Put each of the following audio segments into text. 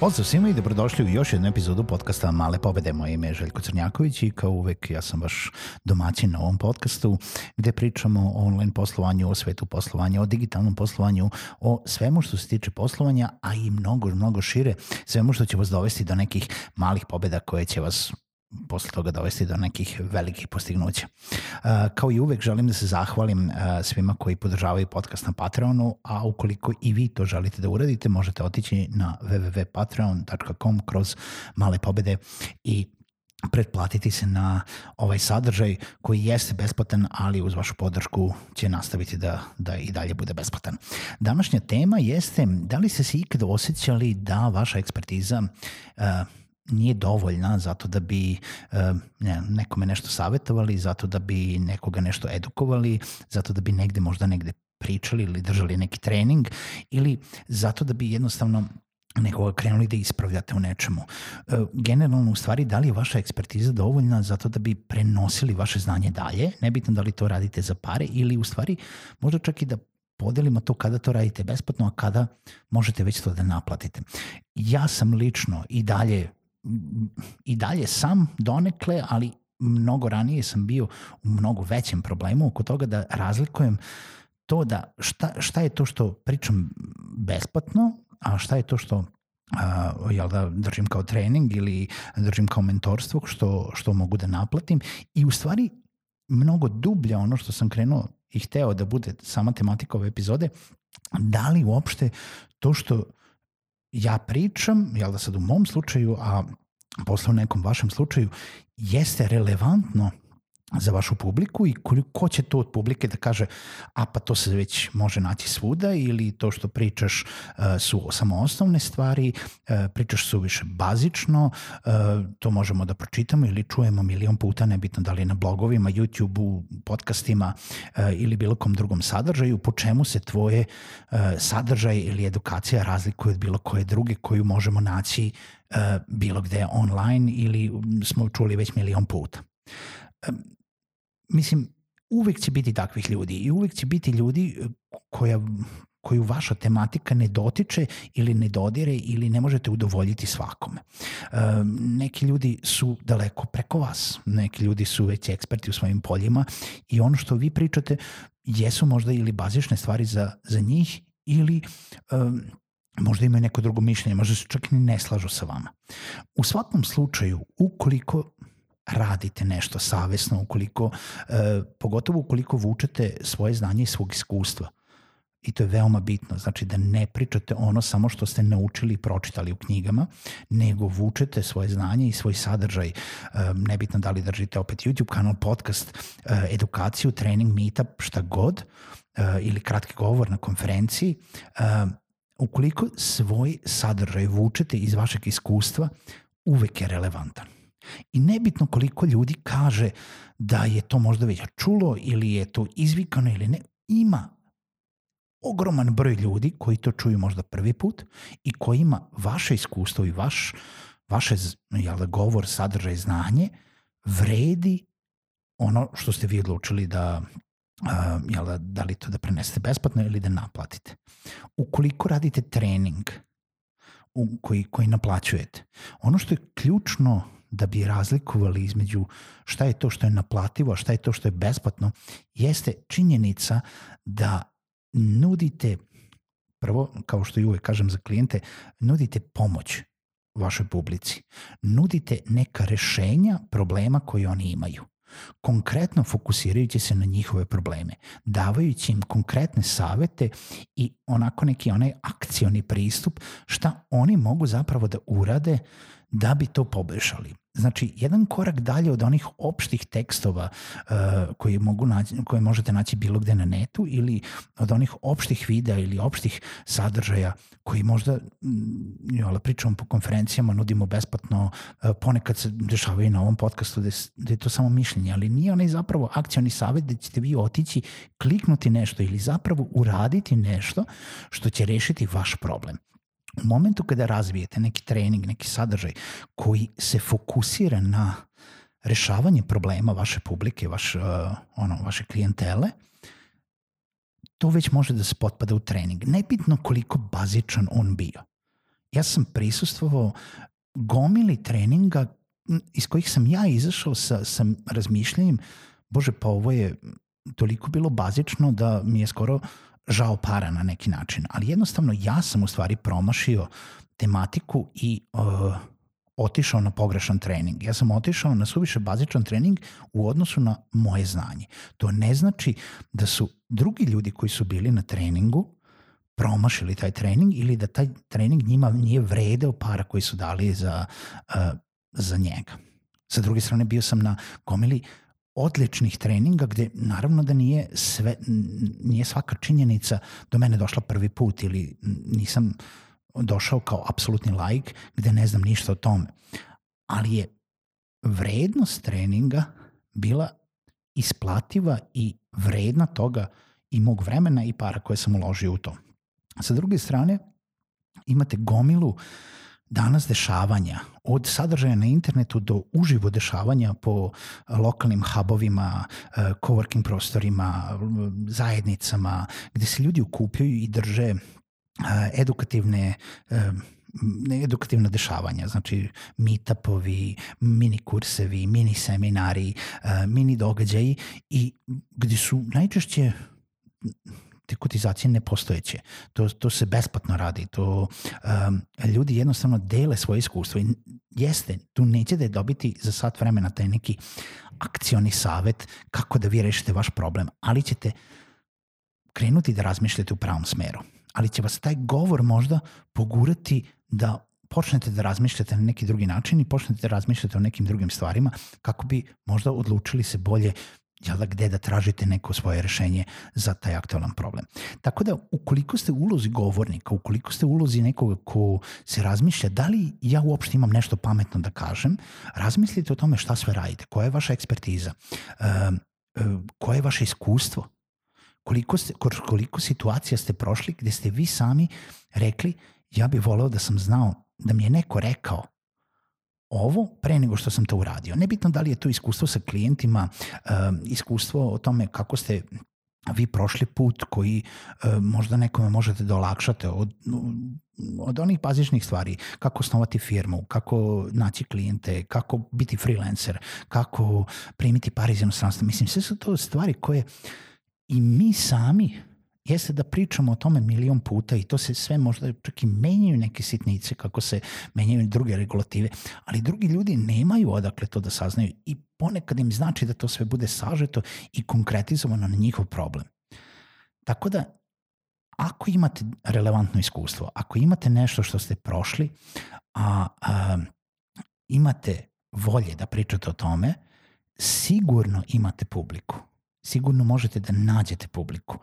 Pozdrav svima i dobrodošli u još jednu epizodu podcasta Male pobede. Moje ime je Željko Crnjaković i kao uvek ja sam vaš domaćin na ovom podcastu gde pričamo o online poslovanju, o svetu poslovanja, o digitalnom poslovanju, o svemu što se tiče poslovanja, a i mnogo, mnogo šire, svemu što će vas dovesti do nekih malih pobeda koje će vas posle toga dovesti do nekih velikih postignuća. Uh, kao i uvek želim da se zahvalim uh, svima koji podržavaju podcast na Patreonu, a ukoliko i vi to želite da uradite, možete otići na www.patreon.com kroz male pobede i pretplatiti se na ovaj sadržaj koji jeste besplatan, ali uz vašu podršku će nastaviti da, da i dalje bude besplatan. Današnja tema jeste da li ste se ikada osjećali da vaša ekspertiza uh, nije dovoljna zato da bi ne, nekome nešto savjetovali, zato da bi nekoga nešto edukovali, zato da bi negde možda negde pričali ili držali neki trening ili zato da bi jednostavno nekoga krenuli da ispravljate u nečemu. Generalno, u stvari, da li je vaša ekspertiza dovoljna zato da bi prenosili vaše znanje dalje, nebitno da li to radite za pare ili u stvari možda čak i da podelimo to kada to radite besplatno, a kada možete već to da naplatite. Ja sam lično i dalje i dalje sam donekle, ali mnogo ranije sam bio u mnogo većem problemu oko toga da razlikujem to da šta, šta je to što pričam besplatno, a šta je to što a, jel da držim kao trening ili držim kao mentorstvo što, što mogu da naplatim. I u stvari mnogo dublje ono što sam krenuo i hteo da bude sama tematika ove epizode, da li uopšte to što ja pričam, jel da sad u mom slučaju, a posle u nekom vašem slučaju, jeste relevantno za vašu publiku i koliko će to od publike da kaže a pa to se već može naći svuda ili to što pričaš uh, su samo osnovne stvari, uh, pričaš su više bazično, uh, to možemo da pročitamo ili čujemo milion puta, nebitno da li na blogovima, YouTube-u, podcastima ili bilo kom drugom sadržaju, po čemu se tvoje sadržaj ili edukacija razlikuje od bilo koje druge koju možemo naći bilo gde online ili smo čuli već milion puta mislim, uvek će biti takvih ljudi i uvek će biti ljudi e, koja, koju vaša tematika ne dotiče ili ne dodire ili ne možete udovoljiti svakome. E, neki ljudi su daleko preko vas, neki ljudi su već eksperti u svojim poljima i ono što vi pričate jesu možda ili bazične stvari za, za njih ili e, možda imaju neko drugo mišljenje, možda se čak ni ne slažu sa vama. U svakom slučaju, ukoliko radite nešto savesno, ukoliko, e, pogotovo ukoliko vučete svoje znanje i svog iskustva. I to je veoma bitno, znači da ne pričate ono samo što ste naučili i pročitali u knjigama, nego vučete svoje znanje i svoj sadržaj, e, nebitno da li držite opet YouTube kanal, podcast, e, edukaciju, trening, meetup, šta god, e, ili kratki govor na konferenciji, ukoliko svoj sadržaj vučete iz vašeg iskustva, uvek je relevantan. I nebitno koliko ljudi kaže da je to možda već čulo ili je to izvikano ili ne, ima ogroman broj ljudi koji to čuju možda prvi put i koji ima vaše iskustvo i vaš, vaše jel, govor, sadržaj, znanje vredi ono što ste vi odlučili da jel, da, da li to da prenesete besplatno ili da naplatite. Ukoliko radite trening u, koji, koji naplaćujete, ono što je ključno da bi razlikovali između šta je to što je naplativo, a šta je to što je besplatno, jeste činjenica da nudite, prvo, kao što i uvek kažem za klijente, nudite pomoć vašoj publici. Nudite neka rešenja problema koje oni imaju. konkretno fokusirajući se na njihove probleme, davajući im konkretne savete i onako neki onaj akcioni pristup šta oni mogu zapravo da urade da bi to poboljšali. Znači, jedan korak dalje od onih opštih tekstova uh, koji mogu naći, koje možete naći bilo gde na netu ili od onih opštih videa ili opštih sadržaja koji možda, mm, jole, pričamo po konferencijama, nudimo besplatno, uh, ponekad se dešavaju na ovom podcastu je, da je to samo mišljenje, ali nije onaj zapravo akcioni savjet da ćete vi otići, kliknuti nešto ili zapravo uraditi nešto što će rešiti vaš problem. U momentu kada razvijete neki trening, neki sadržaj koji se fokusira na rešavanje problema vaše publike, vaš, uh, ono, vaše klijentele, to već može da se potpada u trening. Nebitno koliko bazičan on bio. Ja sam prisustvovao gomili treninga iz kojih sam ja izašao sa, sa razmišljanjem, bože, pa ovo je toliko bilo bazično da mi je skoro žao para na neki način, ali jednostavno ja sam u stvari promašio tematiku i uh, otišao na pogrešan trening. Ja sam otišao na suviše bazičan trening u odnosu na moje znanje. To ne znači da su drugi ljudi koji su bili na treningu promašili taj trening ili da taj trening njima nije vredeo para koji su dali za, uh, za njega. Sa druge strane bio sam na gomili odličnih treninga gde naravno da nije sve nije svaka činjenica do mene došla prvi put ili nisam došao kao apsolutni laik gde ne znam ništa o tome. Ali je vrednost treninga bila isplativa i vredna toga i mog vremena i para koje sam uložio u to. Sa druge strane, imate gomilu danas dešavanja, od sadržaja na internetu do uživo dešavanja po lokalnim hubovima, e, coworking prostorima, zajednicama, gde se ljudi ukupljaju i drže edukativne edukativna dešavanja, znači meetupovi, mini kursevi, mini seminari, mini događaji i gde su najčešće te kotizacije nepostojeće. To, to se besplatno radi, to um, ljudi jednostavno dele svoje iskustvo i jeste, tu nećete dobiti za sat vremena taj neki akcioni savet kako da vi rešite vaš problem, ali ćete krenuti da razmišljate u pravom smeru. Ali će vas taj govor možda pogurati da počnete da razmišljate na neki drugi način i počnete da razmišljate o nekim drugim stvarima kako bi možda odlučili se bolje jel gde da tražite neko svoje rešenje za taj aktualan problem. Tako da, ukoliko ste ulozi govornika, ukoliko ste ulozi nekoga ko se razmišlja da li ja uopšte imam nešto pametno da kažem, razmislite o tome šta sve radite, koja je vaša ekspertiza, koje je vaše iskustvo, koliko, ste, koliko situacija ste prošli gde ste vi sami rekli ja bih voleo da sam znao, da mi je neko rekao ovo pre nego što sam to uradio. Nebitno da li je to iskustvo sa klijentima, iskustvo o tome kako ste vi prošli put koji možda nekome možete da olakšate od, od onih bazičnih stvari, kako osnovati firmu, kako naći klijente, kako biti freelancer, kako primiti par iz. Mislim, sve su to stvari koje i mi sami jeste da pričamo o tome milion puta i to se sve možda čak i menjaju neke sitnice kako se menjaju druge regulative, ali drugi ljudi nemaju odakle to da saznaju i ponekad im znači da to sve bude sažeto i konkretizovano na njihov problem. Tako da, ako imate relevantno iskustvo, ako imate nešto što ste prošli, a, a imate volje da pričate o tome, sigurno imate publiku sigurno možete da nađete publiku.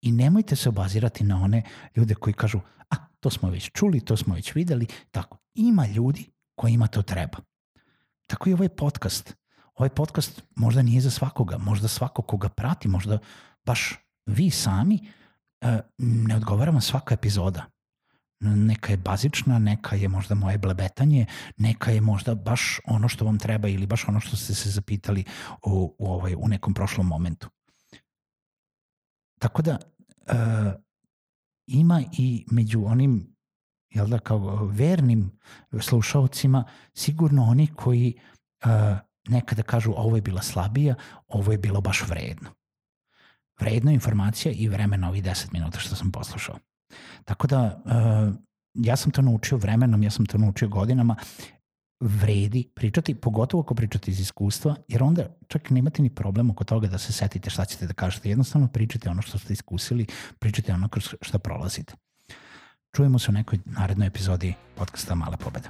I nemojte se obazirati na one ljude koji kažu, a to smo već čuli, to smo već videli, tako. Ima ljudi kojima to treba. Tako i ovaj podcast. Ovaj podcast možda nije za svakoga, možda svako koga prati, možda baš vi sami e, ne odgovara vam svaka epizoda. Neka je bazična, neka je možda moje blebetanje, neka je možda baš ono što vam treba ili baš ono što ste se zapitali u, u, ovaj, u nekom prošlom momentu. Tako da uh, ima i među onim jel da, kao vernim slušalcima sigurno oni koji uh, nekada kažu ovo je bila slabija, ovo je bilo baš vredno. Vredno informacija i vremena ovih 10 minuta što sam poslušao. Tako da, uh, ja sam to naučio vremenom, ja sam to naučio godinama vredi pričati, pogotovo ako pričate iz iskustva, jer onda čak nemate ni problem oko toga da se setite šta ćete da kažete. Jednostavno pričate ono što ste iskusili, pričate ono kroz šta prolazite. Čujemo se u nekoj narednoj epizodi podcasta Male pobede.